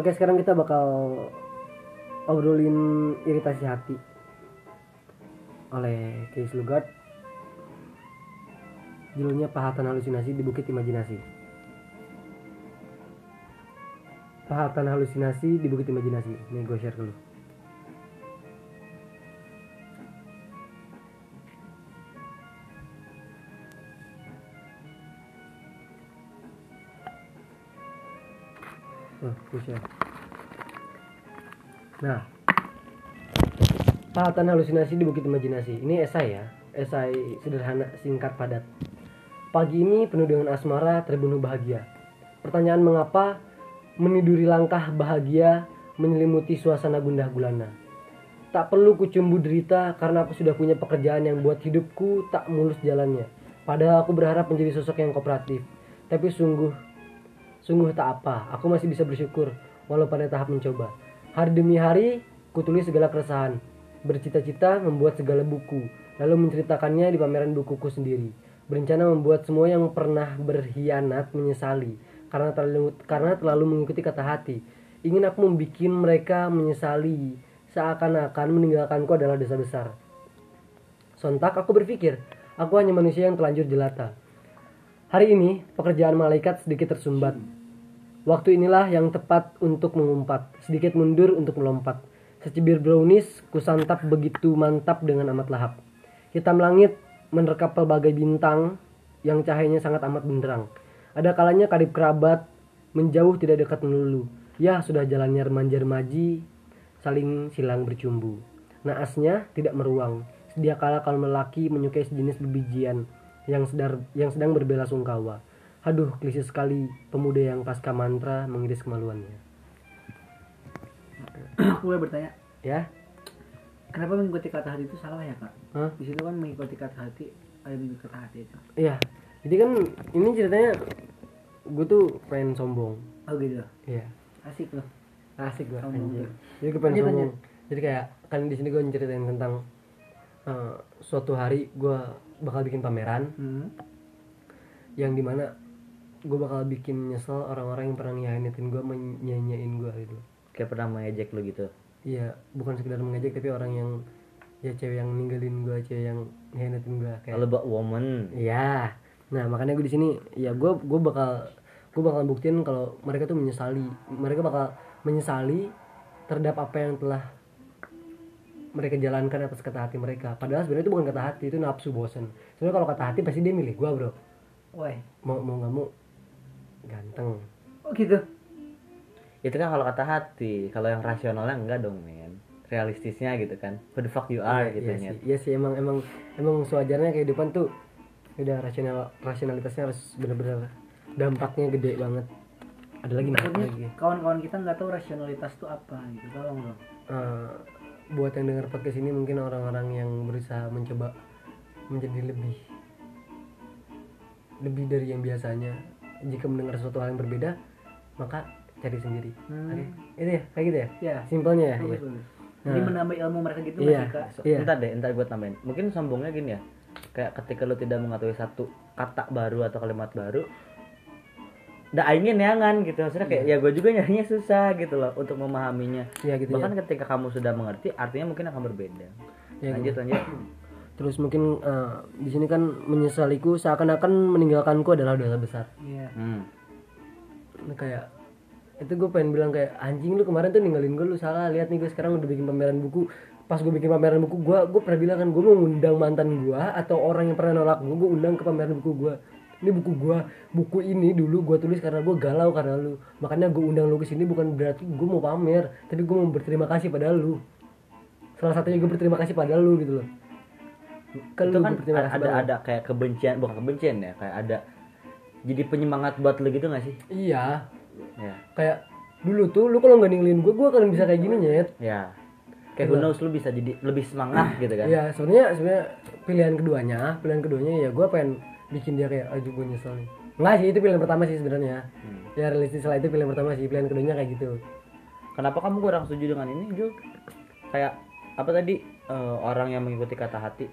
Oke, sekarang kita bakal obrolin iritasi hati oleh Kees Lugard. Judulnya Pahatan Halusinasi di Bukit Imajinasi. Pahatan halusinasi di Bukit Imajinasi. Nih gue share ke gue share. Nah, Pahatan halusinasi di Bukit Imajinasi. Ini esai ya, esai sederhana, singkat, padat. Pagi ini penuh dengan asmara, terbunuh bahagia. Pertanyaan mengapa meniduri langkah bahagia menyelimuti suasana gundah gulana. Tak perlu kucumbu derita karena aku sudah punya pekerjaan yang buat hidupku tak mulus jalannya. Padahal aku berharap menjadi sosok yang kooperatif. Tapi sungguh, sungguh tak apa. Aku masih bisa bersyukur walau pada tahap mencoba. Hari demi hari, kutulis segala keresahan. Bercita-cita membuat segala buku, lalu menceritakannya di pameran bukuku sendiri. Berencana membuat semua yang pernah berkhianat menyesali karena terlalu karena terlalu mengikuti kata hati. Ingin aku membuat mereka menyesali seakan-akan meninggalkanku adalah dosa besar. Sontak aku berpikir, aku hanya manusia yang terlanjur jelata. Hari ini pekerjaan malaikat sedikit tersumbat. Waktu inilah yang tepat untuk mengumpat, sedikit mundur untuk melompat. Secibir brownies kusantap begitu mantap dengan amat lahap. Hitam langit menerkap pelbagai bintang yang cahayanya sangat amat benderang. Ada kalanya karib kerabat menjauh tidak dekat melulu. Ya sudah jalannya remaja-remaji saling silang bercumbu. Naasnya tidak meruang. Sedia kala kalau lelaki menyukai sejenis bebijian yang sedar yang sedang berbela sungkawa. Aduh, klise sekali pemuda yang pasca mantra mengiris kemaluannya. boleh bertanya Ya? kenapa mengikuti kata hati itu salah ya kak Hah? di situ kan mengikuti kata hati ada mengikuti kata hati itu Iya. Jadi kan ini ceritanya gue tuh pengen sombong. oh gitu Iya. asik loh Asik gue Sombong. Jadi gue pengen Lanjut, sombong. Jadi kayak kan di sini gue nyeritain tentang eh, suatu hari gue bakal bikin pameran hmm. yang di mana gue bakal bikin nyesel orang-orang yang pernah nyanyiin gue menyanyiin gue gitu. kayak pernah mengejek lu gitu Iya, bukan sekedar mengejek tapi orang yang ya cewek yang ninggalin gue, cewek yang ngehianatin gue kayak kalau buat woman Iya. Nah, makanya gue di sini ya gue gue bakal gue bakal buktiin kalau mereka tuh menyesali. Mereka bakal menyesali terhadap apa yang telah mereka jalankan atas kata hati mereka. Padahal sebenarnya itu bukan kata hati, itu nafsu bosen. Sebenarnya kalau kata hati pasti dia milih gue, Bro. Woi, Mau mau nggak mau ganteng. oh gitu itu kan kalau kata hati kalau yang rasionalnya enggak dong men realistisnya gitu kan who the fuck you are Iya, gitu iya nyet. sih. Iya sih emang emang emang sewajarnya kehidupan tuh udah rasional rasionalitasnya harus bener-bener dampaknya gede banget. Ada lagi nih, lagi. kawan-kawan kita nggak tahu rasionalitas itu apa gitu tolong dong Eh, buat yang dengar podcast ini mungkin orang-orang yang berusaha mencoba menjadi lebih lebih dari yang biasanya jika mendengar sesuatu hal yang berbeda maka cari sendiri Hmm. Oke. itu ya kayak gitu ya ya simpelnya ya, ya. jadi menambah ilmu mereka gitu Iya. kak So, Iya. Entar deh, entar gue tambahin. Mungkin sombongnya gini ya. Kayak ketika lu tidak mengetahui satu kata baru atau kalimat baru, udah ingin nyangan gitu. Maksudnya kayak ya gue juga nyarinya susah gitu loh untuk memahaminya. Iya, gitu Bahkan ketika kamu sudah mengerti, artinya mungkin akan berbeda. Ya, lanjut lanjut. terus mungkin eh, di sini kan menyesaliku seakan-akan meninggalkanku adalah dosa besar. Iya. Hmm. Nah, kayak itu gue pengen bilang kayak anjing lu kemarin tuh ninggalin gue lu salah. Lihat nih gue sekarang udah bikin pameran buku. Pas gue bikin pameran buku gue gue pernah bilang kan gue mau undang mantan gue atau orang yang pernah nolak gue gue undang ke pameran buku gue ini buku gue buku ini dulu gue tulis karena gue galau karena lu. Makanya gue undang lu ke sini bukan berarti gue mau pamer tapi gue mau berterima kasih pada lu. Salah satunya gue berterima kasih pada lu gitu loh Ke itu kan ada pada lu. ada kayak kebencian, bukan kebencian ya, kayak ada jadi penyemangat buat lu gitu gak sih? iya Ya. kayak dulu tuh lu kalau nggak ninggalin gue gue akan bisa kayak gini nyet Ya. Kayak who knows lu bisa jadi lebih semangat gitu kan. Iya, sebenarnya sebenarnya pilihan keduanya, pilihan keduanya ya gue pengen bikin dia kayak aduh gue nyesel nih. Enggak sih, itu pilihan pertama sih sebenarnya. Hmm. Ya realistis lah itu pilihan pertama sih, pilihan keduanya kayak gitu. Kenapa kamu kurang setuju dengan ini, Jul? Kayak apa tadi eh, orang yang mengikuti kata hati?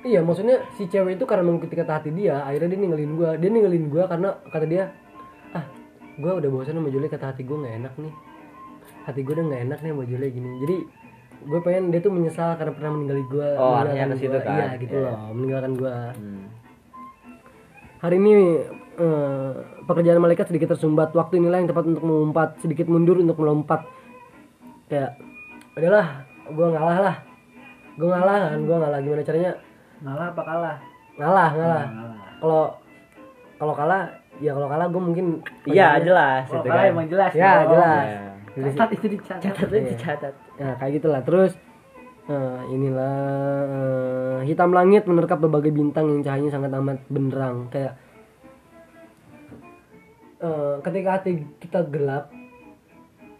Iya, maksudnya si cewek itu karena mengikuti kata hati dia, akhirnya dia ninggalin gue. Dia ninggalin gue karena kata dia, ah gue udah bosan sama Julie kata hati gue nggak enak nih. Hati gue udah nggak enak nih sama Julie gini. Jadi gue pengen dia tuh menyesal karena pernah meninggali gue Oh, artinya ke situ kan? iya gitu Iya. loh meninggalkan gue Hmm. hari ini eh, pekerjaan malaikat sedikit tersumbat. Waktu inilah yang tepat untuk mengumpat sedikit mundur untuk melompat. Kayak udahlah gue ngalah lah. Gue ngalah kan gue ngalah. Gimana caranya ngalah apa kalah ngalah ngalah ngalah kalau kalau kalah ya kalau kalah gue mungkin Iya jelas oh, itu kalah kan. emang jelas Ya, dong. jelas. Ya. catat itu dicatat Catat aja dicatat. Nah, kayak gitulah. Terus eh, inilah eh, hitam langit menerkap berbagai bintang yang cahayanya sangat amat benderang. Kayak eh, ketika hati kita gelap,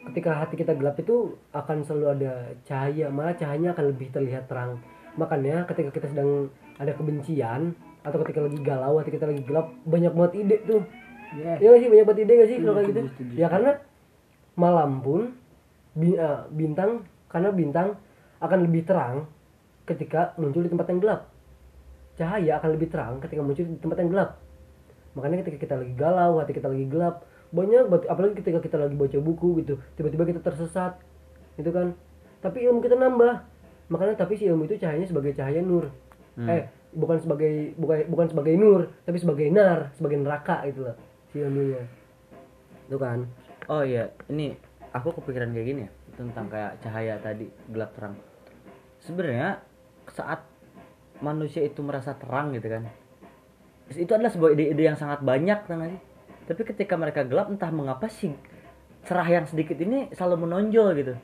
ketika hati kita gelap itu akan selalu ada cahaya, malah cahayanya akan lebih terlihat terang. Makanya ketika kita sedang ada kebencian atau ketika lagi galau, hati kita lagi gelap, banyak banget ide tuh. Yes. Iya gak sih banyak banget ide gak sih kalau kayak gitu? Ya karena malam pun eh, bintang karena bintang akan lebih terang ketika muncul di tempat yang gelap. Cahaya akan lebih terang ketika muncul di tempat yang gelap. Makanya ketika kita lagi galau, hati kita lagi gelap, banyak apalagi ketika kita lagi baca buku gitu, tiba-tiba kita tersesat. Itu kan. Tapi ilmu kita nambah. Makanya tapi si ilmu itu cahayanya sebagai cahaya nur. Eh, bukan sebagai bukan bukan sebagai nur, tapi sebagai nar, sebagai neraka gitu loh si ilmunya. Itu kan. Oh iya, ini aku kepikiran kayak gini ya tentang kayak cahaya tadi gelap terang. Sebenarnya saat manusia itu merasa terang gitu kan, itu adalah sebuah ide-ide yang sangat banyak, nggak sih? Tapi ketika mereka gelap, entah mengapa sih cerah yang sedikit ini selalu menonjol gitu.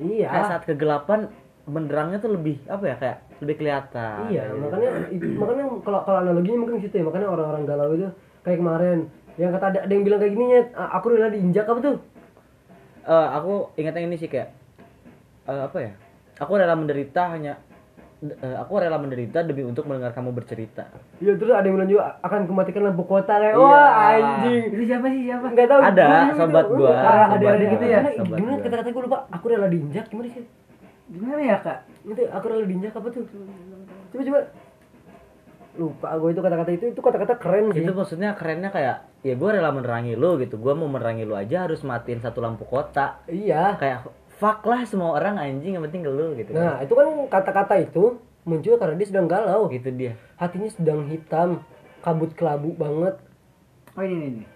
Iya. Kayak saat kegelapan benderangnya tuh lebih apa ya kayak lebih kelihatan. Iya, gitu. makanya makanya kalau kalau analoginya mungkin gitu ya. Makanya orang-orang galau itu kayak kemarin yang kata ada, ada yang bilang kayak gini ya, aku rela diinjak apa tuh? Eh, aku ingat yang ini sih kayak eh, apa ya? Aku rela menderita hanya eh, aku rela menderita demi untuk mendengar kamu bercerita. Iya, terus ada yang bilang juga akan kematikan lampu kota kayak Iya. wah anjing. itu siapa sih siapa Enggak tahu. Ada, gua bilang sobat gitu. gua, Ada sobat ada ada gua, gitu ya. sobat Gimana gua. kata-kata gue lupa, aku rela diinjak gimana sih? gimana ya kak Itu aku rela diinjak apa tuh? Coba coba. Lupa gue itu kata-kata itu itu kata-kata keren sih. Itu maksudnya kerennya kayak ya gue rela menerangi lu gitu. Gue mau menerangi lu aja harus matiin satu lampu kota. Iya. Kayak fuck lah semua orang anjing yang penting ke lu gitu. Nah, itu kan kata-kata itu muncul karena dia sedang galau. Gitu dia. Hatinya sedang hitam, kabut kelabu banget. oh ini nih, nih.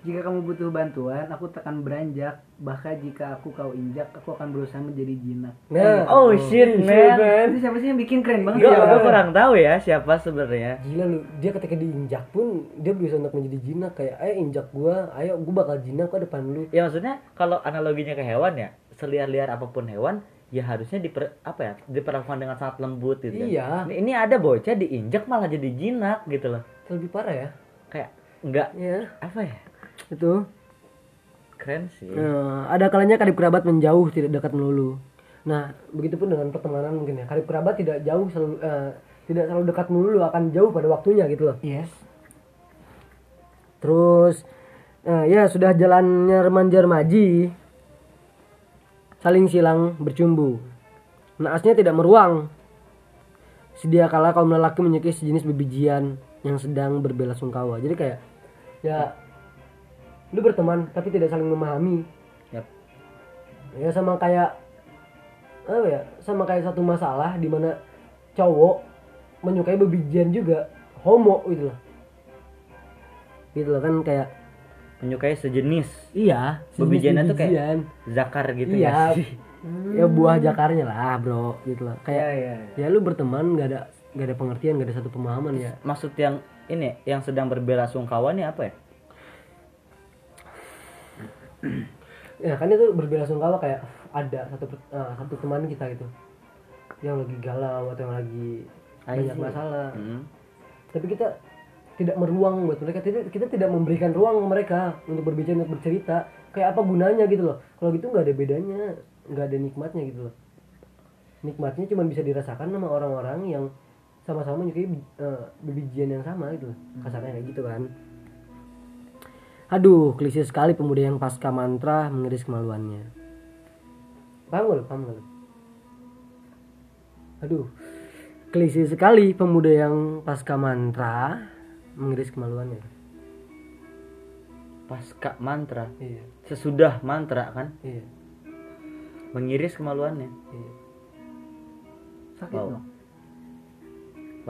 jika kamu butuh bantuan aku tekan beranjak bahkan jika aku kau injak aku akan berusaha menjadi jinak Nah, Oh, shit, man. itu siapa sih yang bikin keren banget Gue ya kurang tahu ya siapa sebenarnya. Gila lu, dia ketika diinjak pun dia berusaha untuk menjadi jinak kayak ayo injak gua, ayo gua bakal jinak kok depan lu. Ya maksudnya kalau analoginya ke hewan ya, seliar-liar apa pun hewan ya harusnya diper apa ya diperlakukan dengan sangat lembut gitu kan. Iya. Ini, ini ada bocah diinjak malah jadi jinak gitu loh. Lebih parah ya. Kayak enggak Ya, apa ya? itu. Keren sih. Nah, ada kalanya karib kerabat menjauh tidak dekat melulu. Nah, begitupun dengan pertemanan mungkin ya. Karib kerabat tidak jauh selalu eh, tidak selalu dekat melulu akan jauh pada waktunya gitu loh. yes Terus eh, ya sudah jalannya remaja remaji saling silang bercumbu. Naasnya tidak meruang. Sedia kala kaum lelaki menyukai sejenis bebijian yang sedang berbela sungkawa. Jadi kayak ya lu berteman tapi tidak saling memahami. Yap. Ya sama kayak apa ya? Sama kayak satu masalah di mana cowok menyukai bebijian juga homo gitu loh. Gitu loh kan kayak Menyukai sejenis Iya, Bebijiannya tuh bebijian. zakar gitu iya. ya sih. Ya buah jakarnya lah, Bro, gitu loh. ya Kayak ya ya lu berteman nggak ada nggak ada pengertian, nggak ada satu pemahaman ya. Maksud yang ini yang sedang berbela sungkawa nih apa ya? Ya kan itu berbela sungkawa kayak ada satu eh, satu teman kita gitu yang lagi galau atau yang lagi banyak masalah. Hmm. Tapi kita tidak meruang buat mereka, tidak kita tidak memberikan ruang mereka untuk berbicara untuk bercerita. Kayak apa gunanya gitu loh. Kalau gitu nggak ada bedanya, nggak ada nikmatnya gitu loh. Nikmatnya cuma bisa dirasakan sama orang-orang yang sama-sama menyukai eh, bebijian yang sama gitu loh. Kasarnya kayak gitu kan. Aduh, klise sekali pemuda yang pasca mantra mengiris kemaluannya. Paham gak lu? Paham? Aduh, klise sekali pemuda yang pasca mantra mengiris kemaluannya. pasca mantra. Iya. Sesudah mantra kan? Iya. Mengiris kemaluannya. Iya. Sakit Wow. dong.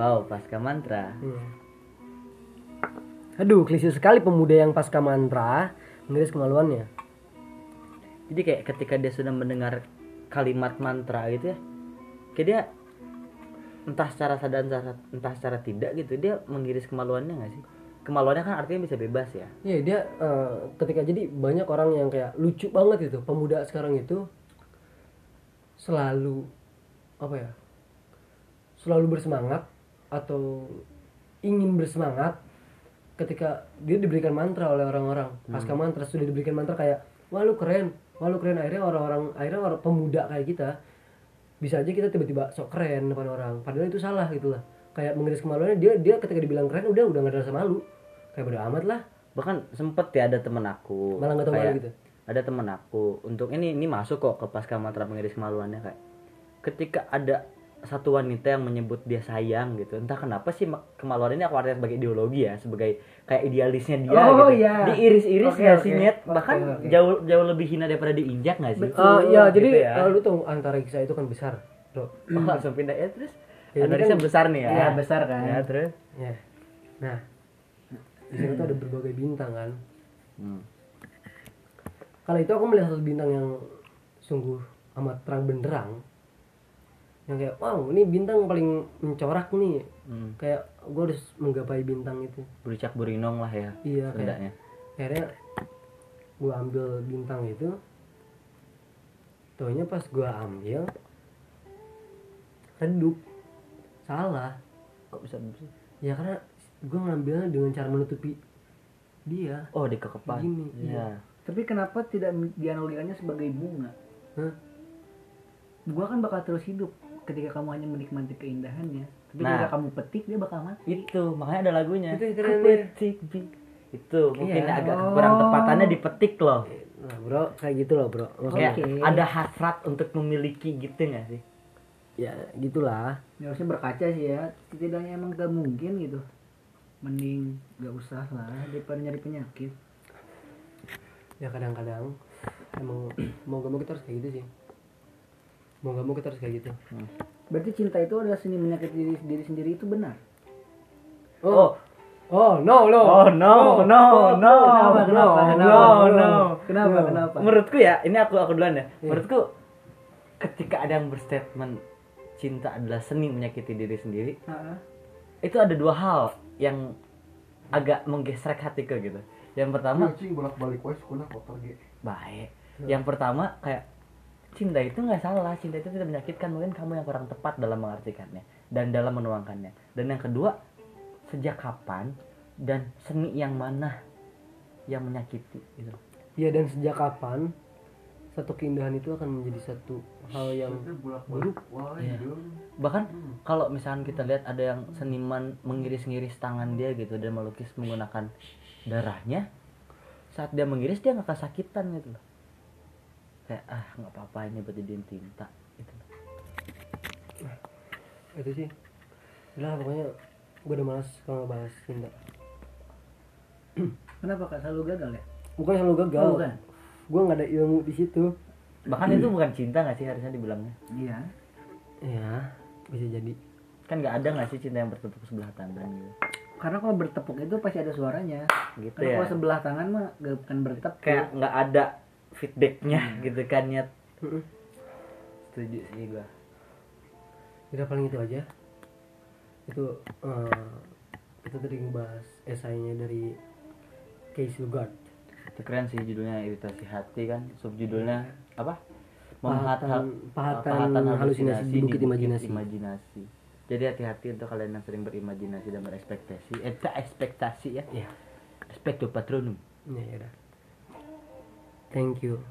Wow pasca mantra. Iya. Aduh, klise sekali pemuda yang pasca mantra. Mengiris kemaluannya. jadi kayak ketika dia sudah mendengar kalimat mantra gitu ya kayak dia entah secara sadar entah, entah secara tidak gitu dia mengiris kemaluannya nggak sih kemaluannya kan artinya bisa bebas ya Iya, dia eh, ketika jadi banyak orang yang kayak lucu banget itu pemuda sekarang itu selalu apa ya? Selalu bersemangat atau ingin bersemangat ketika dia diberikan mantra oleh orang-orang. Pasca mantra sudah diberikan mantra kayak wah lu keren, wah lu keren akhirnya orang-orang akhirnya orang pemuda kayak kita bisa aja kita tiba-tiba sok keren depan orang. Padahal itu salah gitu lah. Kayak mengiris kemaluannya dia dia ketika dibilang keren udah udah nggak ada rasa malu. Kayak bodo amat lah. Bahkan sempet ya ada temen aku malah nggak tahu malu gitu? ada temen aku. Untuk ini ini masuk kok ke pasca mantra mengiris kemaluannya kayak. Ketika ada satu wanita yang menyebut dia sayang gitu entah kenapa sih ma- kemaluan ini aku artinya sebagai ideologi ya sebagai kayak idealisnya dia Oh, gitu iya. diiris-iris Oke, nggak sih oke. Nyet? Oke, bahkan oke. jauh jauh lebih hina daripada diinjak nggak sih Ah, ya Gitu jadi ya. lu tuh antara kisah itu kan besar bro oh, langsung pindah ya terus Ya, analisnya kan- besar nih ya Iya, besar kan. ya terus ya nah di sini tuh ada berbagai bintang kan Hmm. kala itu aku melihat satu bintang yang sungguh amat terang benderang yang kayak wow ini bintang paling mencorak nih. Hmm. kayak gue harus menggapai bintang itu. Bericak burinong lah ya iya kayak akhirnya gue ambil bintang itu. Taunya pas gue ambil redup. Salah. Kok bisa bisa ya karena gue ngambilnya dengan cara menutupi dia. Oh dikekepan Gini, iya. Tapi kenapa tidak dianalogikannya sebagai bunga? Hah? Bunga kan bakal terus hidup ketika kamu hanya menikmati keindahannya. Tapi Nah. ketika kamu petik dia bakal mati. itu makanya ada lagunya Itu Aku ya. petik bi- itu mungkin Iya. agak Oh. kurang tepatannya dipetik loh nah bro kayak gitu loh bro kayak Oke. ada hasrat untuk memiliki gitu nggak sih ya gitulah Ya, harusnya berkaca sih ya. Setidaknya emang gak mungkin gitu. Mending gak usah lah daripada nyari penyakit. ya kadang-kadang emang mau gak mau kita harus kayak gitu sih mau gak mau kita harus kayak gitu Berarti cinta itu adalah seni menyakiti diri, diri sendiri itu benar. oh oh no no oh no no no Kenapa? Kenapa? no Kenapa? no no Kenapa? No. Kenapa? menurutku ya ini aku aku duluan ya Iya. menurutku ketika ada yang berstatement cinta adalah seni menyakiti diri sendiri itu ada dua hal yang agak menggesrek hatiku gitu yang pertama cing bolak balik kotor ge baik yang pertama kayak cinta itu nggak salah. Cinta itu tidak menyakitkan mungkin kamu yang kurang tepat dalam mengartikannya dan dalam menuangkannya. Dan yang kedua sejak kapan dan seni yang mana yang menyakiti gitu? Ya dan sejak kapan satu keindahan itu akan menjadi satu hal yang buruk? Dong. bahkan kalau misalkan kita lihat ada yang seniman mengiris-ngiris tangan dia gitu dan melukis menggunakan darahnya saat dia mengiris dia nggak kesakitan gitu loh kayak ah nggak apa-apa ini buat jadiin tinta gitu itu sih udah pokoknya gue udah malas kalau bahas cinta Kenapa kak selalu gagal ya? bukan selalu gagal Oh, bukan. gue nggak ada ilmu di situ bahkan itu bukan cinta nggak sih harusnya dibilangnya Iya. ya bisa jadi kan nggak ada nggak sih cinta yang bertepuk sebelah tangan gitu Karena kalau bertepuk itu pasti ada suaranya. gitu Karena ya kalau sebelah tangan mah gak bukan bertepuk. kayak nggak ada feedbacknya gitu kan ya setuju sih gua. Udah paling itu aja. Itu eh, kita tadi ngebahas esainya dari Case Lugard itu keren sih judulnya iritasi hati kan. Subjudulnya apa? Pahatan- pahatan halusinasi di Bukit Imajinasi. imajinasi. jadi hati-hati untuk kalian yang sering berimajinasi dan berekspektasi eh ekspektasi ya. Ya expecto patronum ya udah thank you